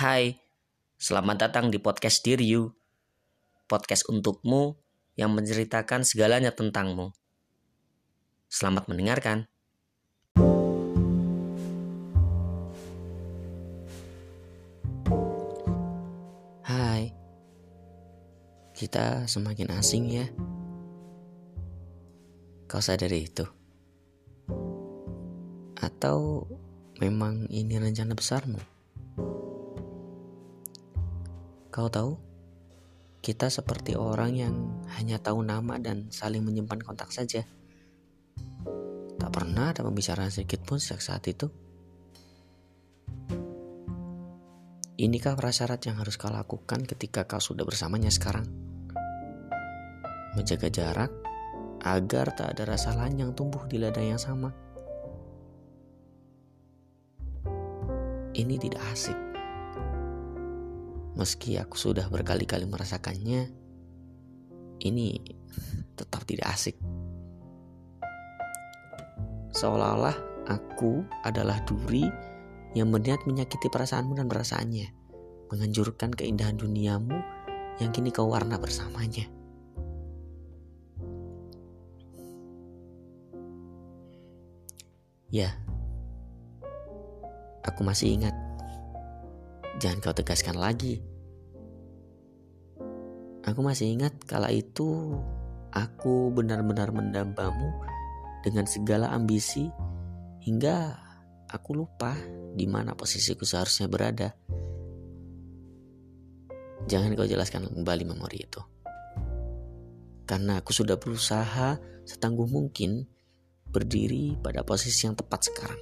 Hai, selamat datang di podcast Dear You. Podcast untukmu yang menceritakan segalanya tentangmu. Selamat mendengarkan. Hai, kita semakin asing ya. Kau sadari itu? Atau memang ini rencana besarmu? Kau tahu, kita seperti orang yang hanya tahu nama dan saling menyimpan kontak saja. Tak pernah ada pembicaraan sedikit pun sejak saat itu. Inikah prasyarat yang harus kau lakukan ketika kau sudah bersamanya sekarang? Menjaga jarak agar tak ada rasa yang tumbuh di ladang yang sama. Ini tidak asik Meski aku sudah berkali-kali merasakannya, ini tetap tidak asik. Seolah-olah aku adalah duri yang berniat menyakiti perasaanmu dan perasaannya, menghancurkan keindahan duniamu yang kini kau warna bersamanya. Ya, aku masih ingat Jangan kau tegaskan lagi. Aku masih ingat kala itu aku benar-benar mendambamu dengan segala ambisi hingga aku lupa di mana posisiku seharusnya berada. Jangan kau jelaskan kembali memori itu. Karena aku sudah berusaha setangguh mungkin berdiri pada posisi yang tepat sekarang.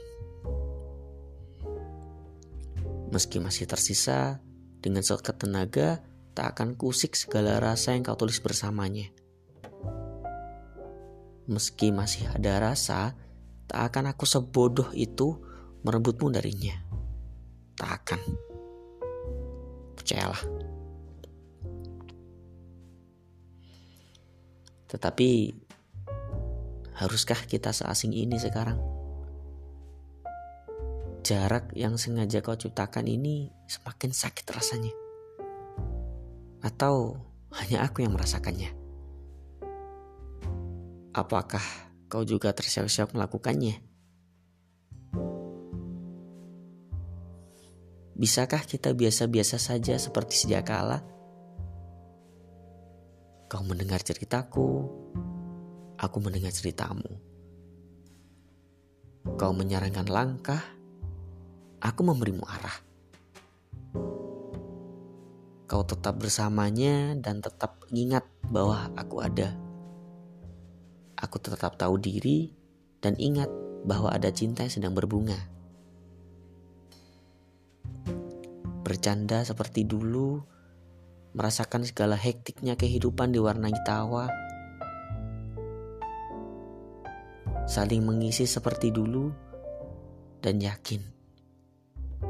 Meski masih tersisa, dengan sekat tenaga, tak akan kusik segala rasa yang kau tulis bersamanya. Meski masih ada rasa, tak akan aku sebodoh itu merebutmu darinya. Tak akan. Percayalah. Tetapi, haruskah kita seasing ini sekarang? Jarak yang sengaja kau ciptakan ini semakin sakit rasanya. Atau hanya aku yang merasakannya? Apakah kau juga tersiap-siap melakukannya? Bisakah kita biasa-biasa saja seperti sejak kala? Kau mendengar ceritaku, aku mendengar ceritamu. Kau menyarankan langkah, aku memberimu arah. Kau tetap bersamanya dan tetap ingat bahwa aku ada. Aku tetap tahu diri dan ingat bahwa ada cinta yang sedang berbunga. Bercanda seperti dulu, merasakan segala hektiknya kehidupan diwarnai tawa. Saling mengisi seperti dulu dan yakin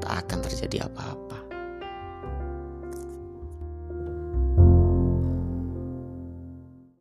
akan terjadi apa-apa.